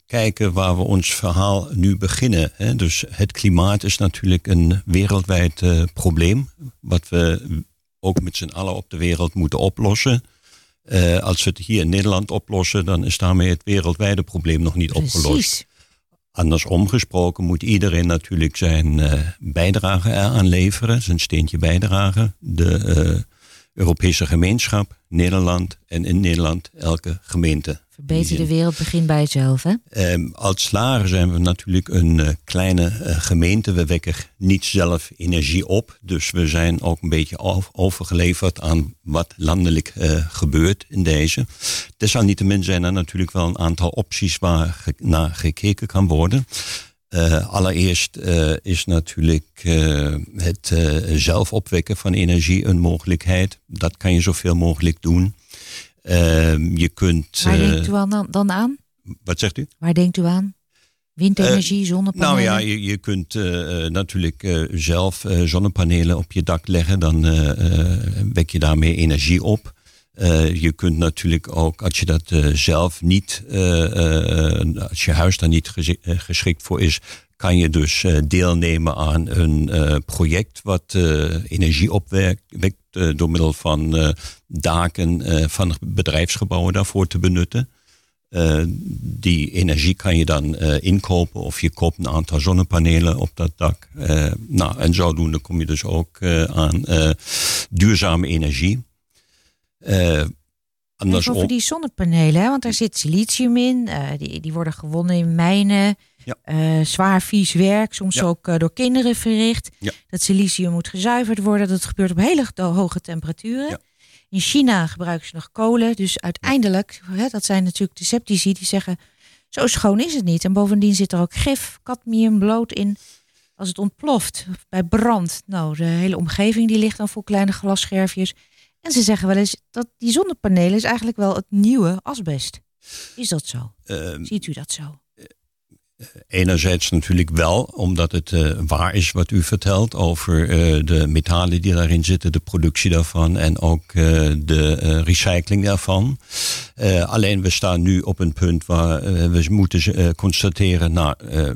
kijken waar we ons verhaal nu beginnen. Hè. Dus het klimaat is natuurlijk een wereldwijd probleem, wat we ook met z'n allen op de wereld moeten oplossen. Als we het hier in Nederland oplossen, dan is daarmee het wereldwijde probleem nog niet opgelost. Andersom gesproken moet iedereen natuurlijk zijn eh, bijdrage eraan leveren, zijn steentje bijdragen. De eh, Europese gemeenschap, Nederland en in Nederland elke gemeente. Verbeter de wereld begint bij jezelf, hè? Ehm, als Laren zijn we natuurlijk een eh, kleine eh, gemeente. We wekken niet zelf energie op. Dus we zijn ook een beetje over- overgeleverd aan wat landelijk eh, gebeurt in deze. Desalniettemin zijn er natuurlijk wel een aantal opties waar naar gekeken kan worden. Allereerst is natuurlijk het zelf opwekken van energie een mogelijkheid. Dat kan je zoveel mogelijk doen. Ehm, je kunt. Waar eh, denkt u aan, dan aan? wat zegt u? Waar denkt u aan? Windenergie, zonnepanelen? Nou ja, je, je kunt eh, eh, natuurlijk eh, zelf eh, zonnepanelen op je dak leggen. Dan eh, eh, wek je daarmee energie op. Eh, je kunt natuurlijk ook, als je dat eh, zelf niet, eh, eh, als je huis daar niet eh, geschikt voor is, kan je dus eh, deelnemen aan een eh, project wat eh, energie opwekt wekt, door middel van daken van bedrijfsgebouwen daarvoor te benutten. Die energie kan je dan inkopen of je koopt een aantal zonnepanelen op dat dak. Nou, en zodoende kom je dus ook aan duurzame energie. Andersom. over die zonnepanelen, hè? want daar zit silicium in. die, die worden gewonnen in mijnen. Ja. Eh, zwaar vies werk, soms Ja. ook eh, door kinderen verricht. Ja. Dat silicium moet gezuiverd worden. Dat gebeurt op hele hoge temperaturen. In China gebruiken ze nog kolen. Dus uiteindelijk, hè, dat zijn natuurlijk de sceptici die zeggen... zo schoon is het niet. En bovendien zit er ook gif, cadmium, bloot in. Als het ontploft bij brand. Nou, de hele omgeving die ligt dan voor kleine glasscherfjes. En ze zeggen wel eens dat die zonnepanelen is eigenlijk wel het nieuwe asbest. Is dat zo? Ehm, Ziet u dat zo? Enerzijds natuurlijk wel, omdat het eh, waar is wat u vertelt over eh, de metalen die daarin zitten, de productie daarvan en ook eh, de eh, recycling daarvan. Eh, alleen we staan nu op een punt waar eh, we moeten eh, constateren, nou, eh,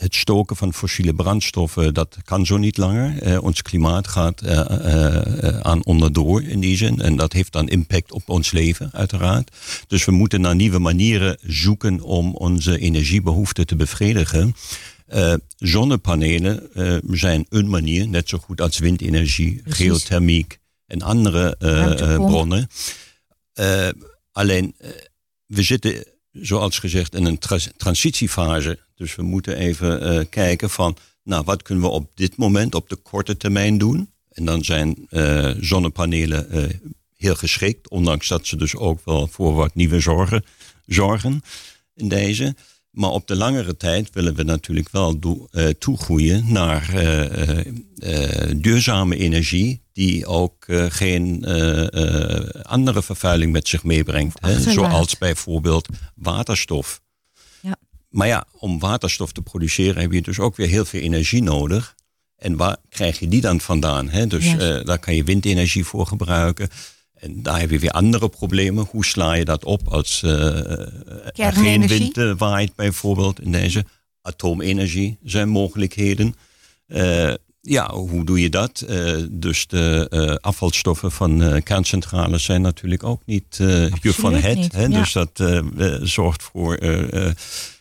het stoken van fossiele brandstoffen, dat kan zo niet langer. Eh, ons klimaat gaat eh, eh, aan onderdoor in die zin. En dat heeft dan impact op ons leven, uiteraard. Dus we moeten naar nieuwe manieren zoeken om onze energiebehoeften te bevredigen. Zonnepanelen zijn een manier, net zo goed als windenergie, Precies. geothermiek en andere bronnen. Alleen, we zitten, zoals gezegd, in een tra- transitiefase. Dus we moeten even eh, kijken van, nou, wat kunnen we op dit moment, op de korte termijn doen? En dan zijn eh, zonnepanelen eh, heel geschikt, ondanks dat ze dus ook wel voor wat nieuwe zorgen zorgen in deze. Maar op de langere tijd willen we natuurlijk wel doe- eh, toegroeien naar eh, eh, duurzame energie, die ook geen andere vervuiling met zich meebrengt. Hè? Zoals bijvoorbeeld waterstof. Ja. Maar ja, om waterstof te produceren heb je dus ook weer heel veel energie nodig. En waar krijg je die dan vandaan? Hè? Dus daar kan je windenergie voor gebruiken. En daar heb je weer andere problemen. Hoe sla je dat op als eh, er geen wind eh, waait bijvoorbeeld in deze? Atoomenergie zijn mogelijkheden. Eh, ja, hoe doe je dat? Eh, dus de eh, afvalstoffen van eh, kerncentrales zijn natuurlijk ook niet eh juf van het. niet, Hè? ja. Dus dat eh, eh, zorgt voor eh, eh,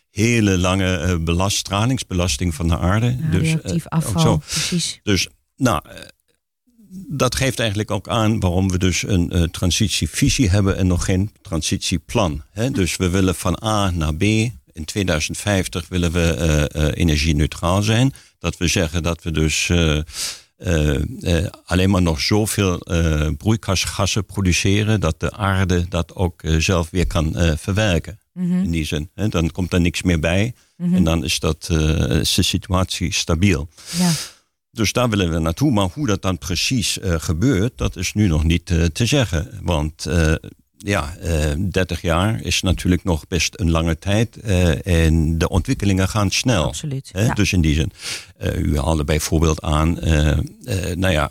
hele lange eh, belast, stralingsbelasting van de aarde. dus, eh, Radioactief ook afval, zo. precies. Dus nou, eh, dat geeft eigenlijk ook aan waarom we dus een eh, transitievisie hebben en nog geen transitieplan. Hè? Dus we willen van A naar B. In 2050 willen we eh, energie-neutraal zijn. Dat we zeggen dat we dus alleen maar nog zoveel broeikasgassen produceren dat de aarde dat ook zelf weer kan verwerken. In die zin. Hè? Dan komt er niks meer bij en dan is, dat, is de situatie stabiel. Ja. Dus daar willen we naartoe. Maar hoe dat dan precies eh, gebeurt, dat is nu nog niet eh, te zeggen. Want eh, ja, eh 30 jaar is natuurlijk nog best een lange tijd. en de ontwikkelingen gaan snel. Absoluut. Hè? Ja. Dus in die zin, u haalde bijvoorbeeld aan, nou ja,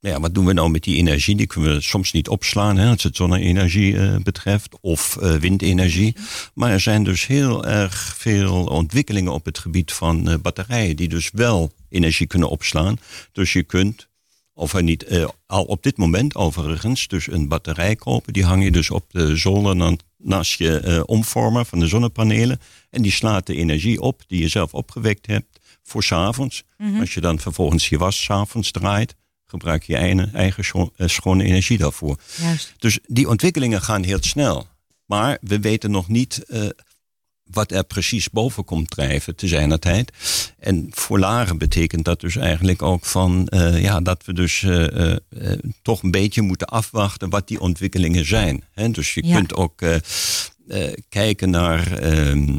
ja, wat doen we nou met die energie? Die kunnen we soms niet opslaan, hè, als het zonne-energie eh, betreft, of eh, windenergie. Maar er zijn dus heel erg veel ontwikkelingen op het gebied van eh, batterijen, die dus wel energie kunnen opslaan. Dus je kunt, of er niet, al op dit moment overigens, dus een batterij kopen. Die hang je dus op de zolder dan naast je omvormer van de zonnepanelen. En die slaat de energie op die je zelf opgewekt hebt voor s'avonds. Als je dan vervolgens je was s'avonds draait, gebruik je eigen, eigen scho- eh, schone energie daarvoor. Juist. Dus die ontwikkelingen gaan heel snel. Maar we weten nog niet eh, wat er precies boven komt drijven te zijner tijd. En voor Laren betekent dat dus eigenlijk ook van eh, ja, dat we dus toch een beetje moeten afwachten wat die ontwikkelingen zijn. Hè? Dus je Ja. kunt ook kijken naar ehm,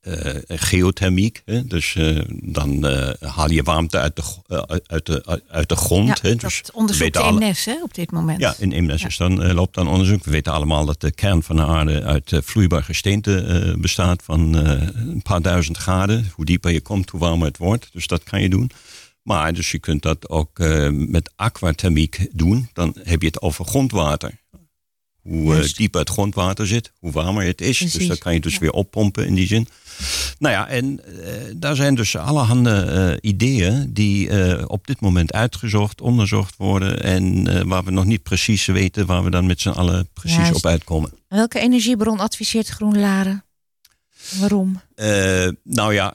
eh, geothermiek. Hè? Dus eh, dan eh, haal je warmte uit de, eh, uit de, uit de grond. Ja, hè? Dus dat onderzoekt de alle- hè, op dit moment. ja, in Eemnes is dan, eh, loopt dan onderzoek. We weten allemaal dat de kern van de aarde uit eh, vloeibaar gesteente eh, bestaat van eh, een paar duizend graden. Hoe dieper je komt, hoe warmer het wordt. Dus dat kan je doen. Maar dus je kunt dat ook eh, met aquathermiek doen. Dan heb je het over grondwater. Hoe eh, Juist. dieper het grondwater zit, hoe warmer het is. Dus dat kan je dus weer oppompen in die zin. Nou ja, en eh, daar zijn dus allerhande eh, ideeën die op dit moment uitgezocht, onderzocht worden. En waar we nog niet precies weten waar we dan met z'n allen precies Juist. op uitkomen. En welke energiebron adviseert GroenLaren? Waarom? Nou ja,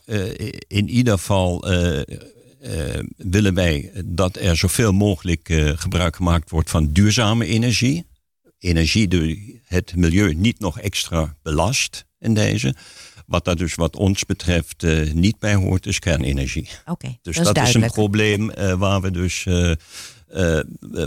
in ieder geval willen wij dat er zoveel mogelijk gebruik gemaakt wordt van duurzame energie. Energie die het milieu niet nog extra belast in deze. Wat daar dus wat ons betreft eh, niet bij hoort, is kernenergie. Oké, Dus dat, dat, is een probleem eh, waar we dus. eh,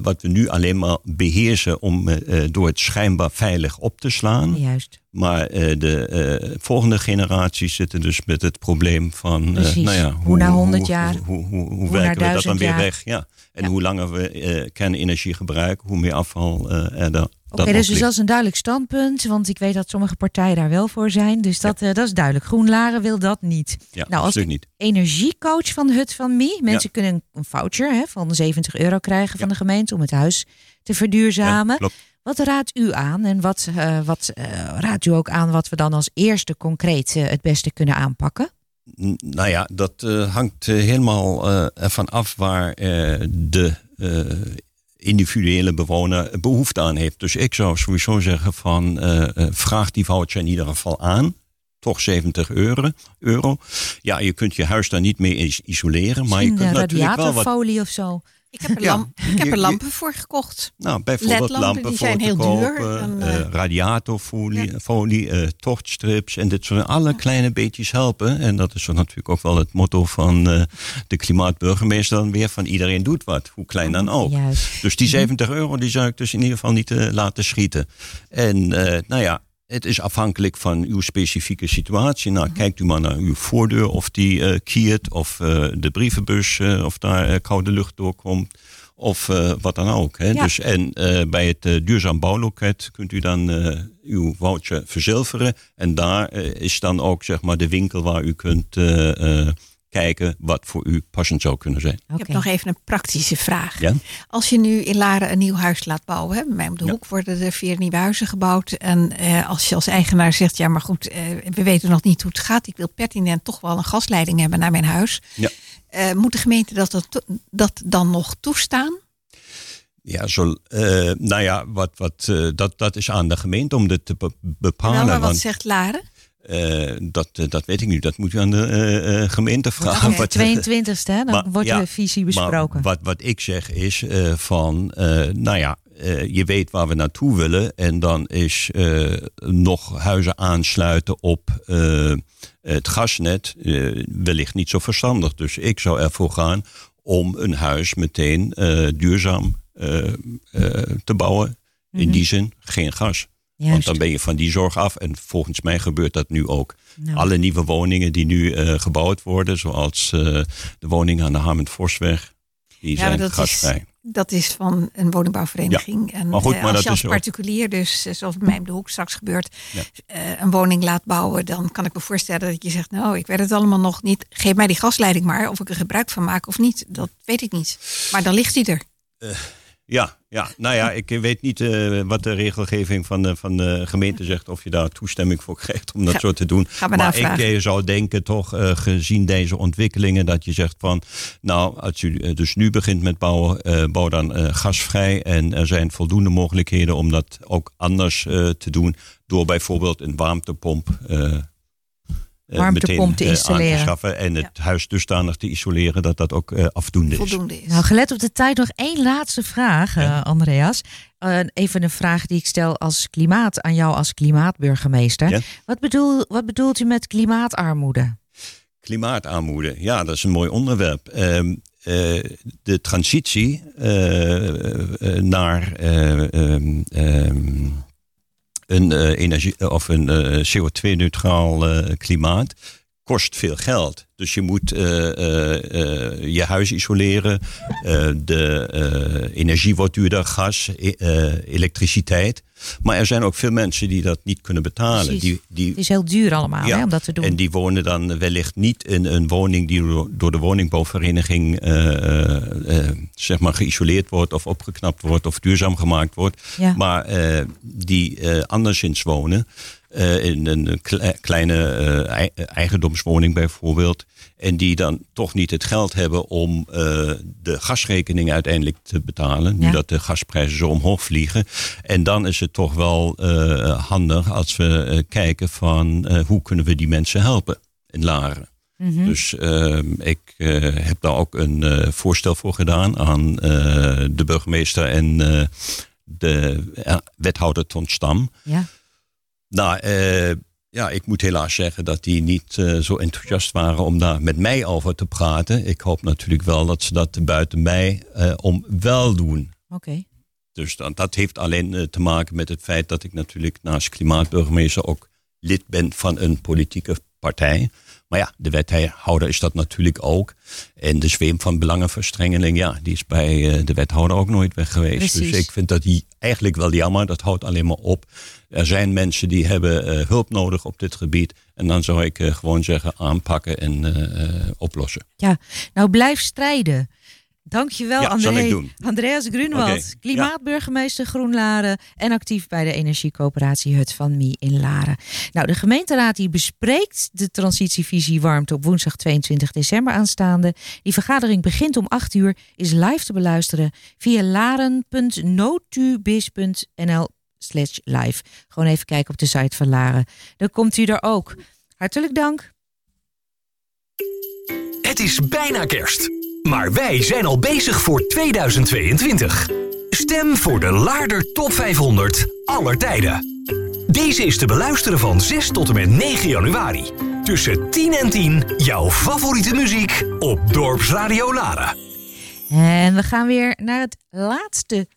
wat we nu alleen maar beheersen om door het schijnbaar veilig op te slaan. Juist. Maar de volgende generaties zitten dus met het probleem van. nou ja, Hoe na 100 jaar, Hoe, hoe, hoe, werken we dat 1000 dan weer jaar. weg? Ja. En Ja. hoe langer we kernenergie gebruiken, hoe meer afval er dan Oké, dus, dus dat is een duidelijk standpunt. Want ik weet dat sommige partijen daar wel voor zijn. Dus dat, eh, dat is duidelijk. GroenLaren wil dat niet. Ja, nou, als niet. energiecoach van Hut van Mie. Mensen kunnen een- voucher hè, van 70 euro krijgen van de gemeente om het huis te verduurzamen. Wat raadt u aan en wat, eh, wat eh, raadt u ook aan wat we dan als eerste concreet het beste kunnen aanpakken? Nou ja, dat hangt helemaal ervan af waar de individuele bewoner behoefte aan heeft. Dus ik zou sowieso zeggen van eh, eh, vraag die voucher in ieder geval aan. Toch 70 euro. euro. Ja, je kunt je huis daar niet mee is- isoleren, maar je kunt natuurlijk wel wat... radiatorfolie of zo. Ik heb er, Ja, lamp, ik heb je- er je- lampen voor gekocht. Nou, bijvoorbeeld lampen die voor zijn heel duur. eh, eh, radiatorfolie, folie, eh, tochtstrips en dit soort alle kleine beetjes helpen. En dat is natuurlijk ook wel het motto van de klimaatburgemeester dan weer van iedereen doet wat, hoe klein dan ook. Juist. Dus die 70 euro die zou ik dus in ieder geval niet laten schieten. En nou ja, het is afhankelijk van uw specifieke situatie. Nou, kijkt u maar naar uw voordeur of die eh kiert, of eh, de brievenbus, eh, of daar koude lucht doorkomt. Of wat dan ook. Hè. Ja. Dus, en bij het duurzaam bouwloket kunt u dan uw voucher verzilveren. En daar is dan ook zeg maar, de winkel waar u kunt kijken wat voor u passend zou kunnen zijn. Ik heb nog even een praktische vraag. Ja? Als je nu in Laren een nieuw huis laat bouwen, hè, bij mij om de Ja. hoek worden er vier nieuwe huizen gebouwd. En eh, als je als eigenaar zegt, ja maar goed, eh, we weten nog niet hoe het gaat. Ik wil pertinent toch wel een gasleiding hebben naar mijn huis. Ja. Eh, moet de gemeente dat, dat, dan nog toestaan? Ja, zo, eh, nou ja, wat, wat, eh, dat, dat is aan de gemeente om dit te be- bepalen. Wel, maar wat want zegt Laren? Eh, dat, eh, dat weet ik niet. Dat moet u aan de eh, gemeente vragen. Wat- 22e, hè? dan Maar, wordt ja, de visie maar besproken. wat, wat ik zeg is van, nou ja, je weet waar we naartoe willen. En dan is nog huizen aansluiten op het gasnet wellicht niet zo verstandig. Dus ik zou ervoor gaan om een huis meteen duurzaam te bouwen. In die zin geen gas. Want dan ben je van die zorg af. En volgens mij gebeurt dat nu ook. Nou. Alle nieuwe woningen die nu eh, gebouwd worden, zoals eh, de woning aan de Harmend-Forsweg, die Ja, maar zijn dat gasvrij. is, dat is van een woningbouwvereniging. En maar goed, eh, maar als dat je is als ook- particulier, dus zoals bij mij om de hoek straks gebeurt, Ja. een woning laat bouwen, dan kan ik me voorstellen dat je zegt, nou, ik weet het allemaal nog niet. Geef mij die gasleiding maar, of ik er gebruik van maak of niet. Dat weet ik niet. Maar dan ligt die er. Ja, ja, nou ja, ik weet niet eh, wat de regelgeving van de, van de gemeente zegt. Of je daar toestemming voor krijgt om dat Ga- zo te doen. maar ik eh, zou denken toch, eh, gezien deze ontwikkelingen, dat je zegt van... Nou, als u eh, dus nu begint met bouwen, bouw dan gasvrij. En er zijn voldoende mogelijkheden om dat ook anders te doen. Door bijvoorbeeld een warmtepomp... eh, Warmtepomp meteen, te eh, installeren. aan te schaffen en het huis dusdanig te isoleren dat dat ook eh, afdoende is. Voldoende is. Nou, gelet op de tijd nog één laatste vraag, eh, Andreas. Eh, even een vraag die ik stel als klimaat aan jou als klimaatburgemeester. Ja. Wat, bedoel, wat bedoelt u met klimaatarmoede? Klimaatarmoede, ja, dat is een mooi onderwerp. Ehm, eh, de transitie naar ehm, een, eh, energie, of een eh, CO2-neutraal eh, klimaat kost veel geld. Dus je moet eh, eh, eh, je huis isoleren. eh, de eh, energie wordt duurder, gas, e- eh, elektriciteit. Maar er zijn ook veel mensen die dat niet kunnen betalen. Precies. Die, die, Het is heel duur allemaal Ja, hè, om dat te doen. en die wonen dan wellicht niet in een woning die door- de woningbouwvereniging eh, eh, eh, zeg maar geïsoleerd wordt of opgeknapt wordt of duurzaam gemaakt wordt. Ja. Maar die anderszins wonen. Eh, in een kle- kleine eh, ei- eigendomswoning bijvoorbeeld. En die dan toch niet het geld hebben om eh, de gasrekening uiteindelijk te betalen. Nu dat de gasprijzen zo omhoog vliegen. En dan is het toch wel handig als we kijken van hoe kunnen we die mensen helpen in Laren. Mhm. Dus ehm, ik heb daar ook een voorstel voor gedaan aan de burgemeester en de wethouder Ton Stam. ja. Nou, eh, ja, ik moet helaas zeggen dat die niet eh, zo enthousiast waren om daar met mij over te praten. Ik hoop natuurlijk wel dat ze dat buiten mij eh, om wel doen. Oké. Dus dan, dat heeft alleen te maken met het feit dat ik natuurlijk naast klimaatburgemeester ook lid ben van een politieke partij. Maar ja, de wethouder is dat natuurlijk ook. En de zweem van belangenverstrengeling, ja, die is bij eh, de wethouder ook nooit weg geweest. Precies. Dus ik vind dat die eigenlijk wel jammer. Dat houdt alleen maar op. Er zijn mensen die hebben eh, hulp nodig op dit gebied. En dan zou ik eh, gewoon zeggen aanpakken en oplossen. Ja, nou blijf strijden. Dankjewel, Ja, André. Andreas Grunwald, klimaatburgemeester Groenlaren en actief bij de energiecoöperatie Hut van Mie in Laren. Nou, de gemeenteraad die bespreekt de transitievisie warmte op woensdag 22 december aanstaande. Die vergadering begint om 8 uur, is live te beluisteren via laren.notubis.nl slash live. Gewoon even kijken op de site van Laren. Dan komt u er ook. Hartelijk dank. Het is bijna kerst. Maar wij zijn al bezig voor 2022. Stem voor de Laarder Top 500 aller tijden. Deze is te beluisteren van 6 tot en met 9 januari. Tussen 10 en 10 jouw favoriete muziek op Dorpsradio Laren. En we gaan weer naar het laatste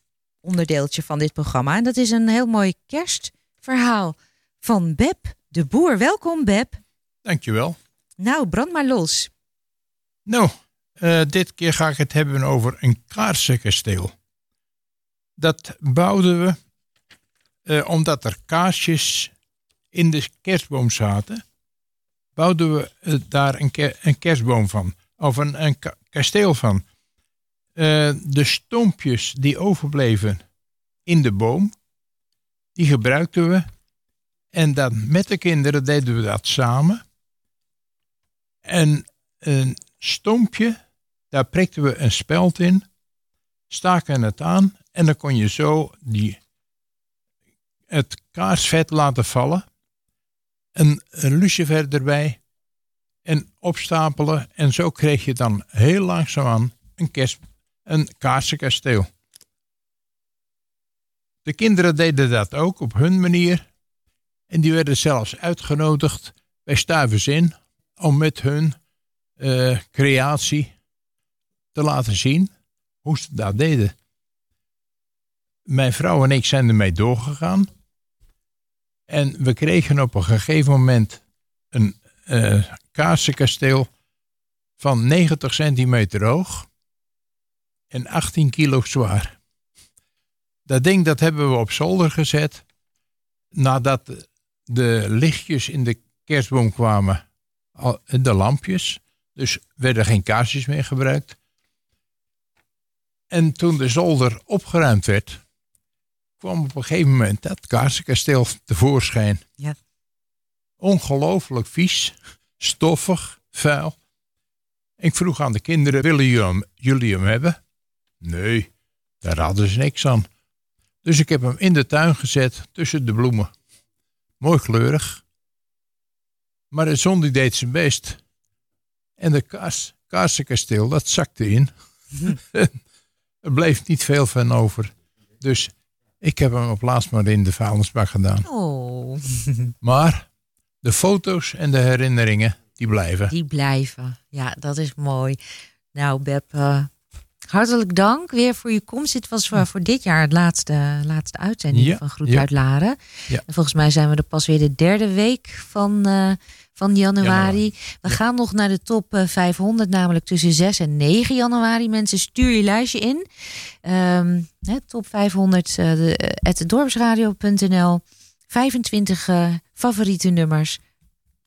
onderdeeltje van dit programma. En dat is een heel mooi kerstverhaal van Beb de Boer. Welkom Beb. Dankjewel. Nou, brand maar los. Nou, eh, dit keer ga ik het hebben over een kaarsenkasteel. Dat bouwden we eh, omdat er kaarsjes in de kerstboom zaten. Bouwden we eh, daar een, een kerstboom van. Of een, een ka- kasteel van. De stompjes die overbleven in de boom, die gebruikten we. En dan met de kinderen deden we dat samen. En stompje, daar prikten we een speld in, staken het aan en dan kon je zo die, het kaarsvet laten vallen. Een, een lucifer erbij en opstapelen. En zo kreeg je dan heel langzaamaan een, kerst, een kaarsenkasteel. De kinderen deden dat ook op hun manier. En die werden zelfs uitgenodigd bij Stuivers om met hun eh, creatie te laten zien hoe ze dat deden. Mijn vrouw en ik zijn ermee doorgegaan. En we kregen op een gegeven moment een eh kaarsenkasteel van 90 centimeter hoog en 18 kilo zwaar. Dat ding dat hebben we op zolder gezet nadat de lichtjes in de kerstboom kwamen, de lampjes. Dus werden geen kaarsjes meer gebruikt. En toen de zolder opgeruimd werd, kwam op een gegeven moment dat kaarsenkasteel tevoorschijn. Ja. Ongelooflijk vies, stoffig, vuil. Ik vroeg aan de kinderen, willen jullie hem, jullie hem hebben? Nee, daar hadden ze niks aan. Dus ik heb hem in de tuin gezet tussen de bloemen. Mooi kleurig. Maar de zon die deed zijn best. En de kaars, kaarsenkasteel, dat zakte in. er bleef niet veel van over. Dus ik heb hem op laatst maar in de vuilnisbak gedaan. Oh, Maar de foto's en de herinneringen, die blijven. die blijven. Ja, dat is mooi. Nou, Beb, eh, hartelijk dank weer voor je komst. Dit was voor, voor dit jaar het laatste, laatste uitzending Ja, van Groet ja. uit Laren. Ja. En volgens mij zijn we er pas weer de derde week van, eh, van januari. We gaan nog naar de top eh, 500, namelijk tussen 6 en 9 januari. Mensen, stuur je lijstje in. Ehm, top 500, eh de, eh, at dorpsradio.nl. 25 eh, favoriete nummers.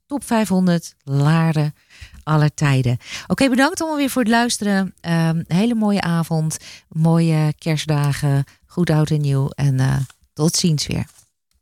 Top 500, Laren, aller tijden. Oké, bedankt allemaal weer voor het luisteren. Ehm, hele mooie avond, mooie kerstdagen, goed oud en nieuw. En eh, tot ziens weer.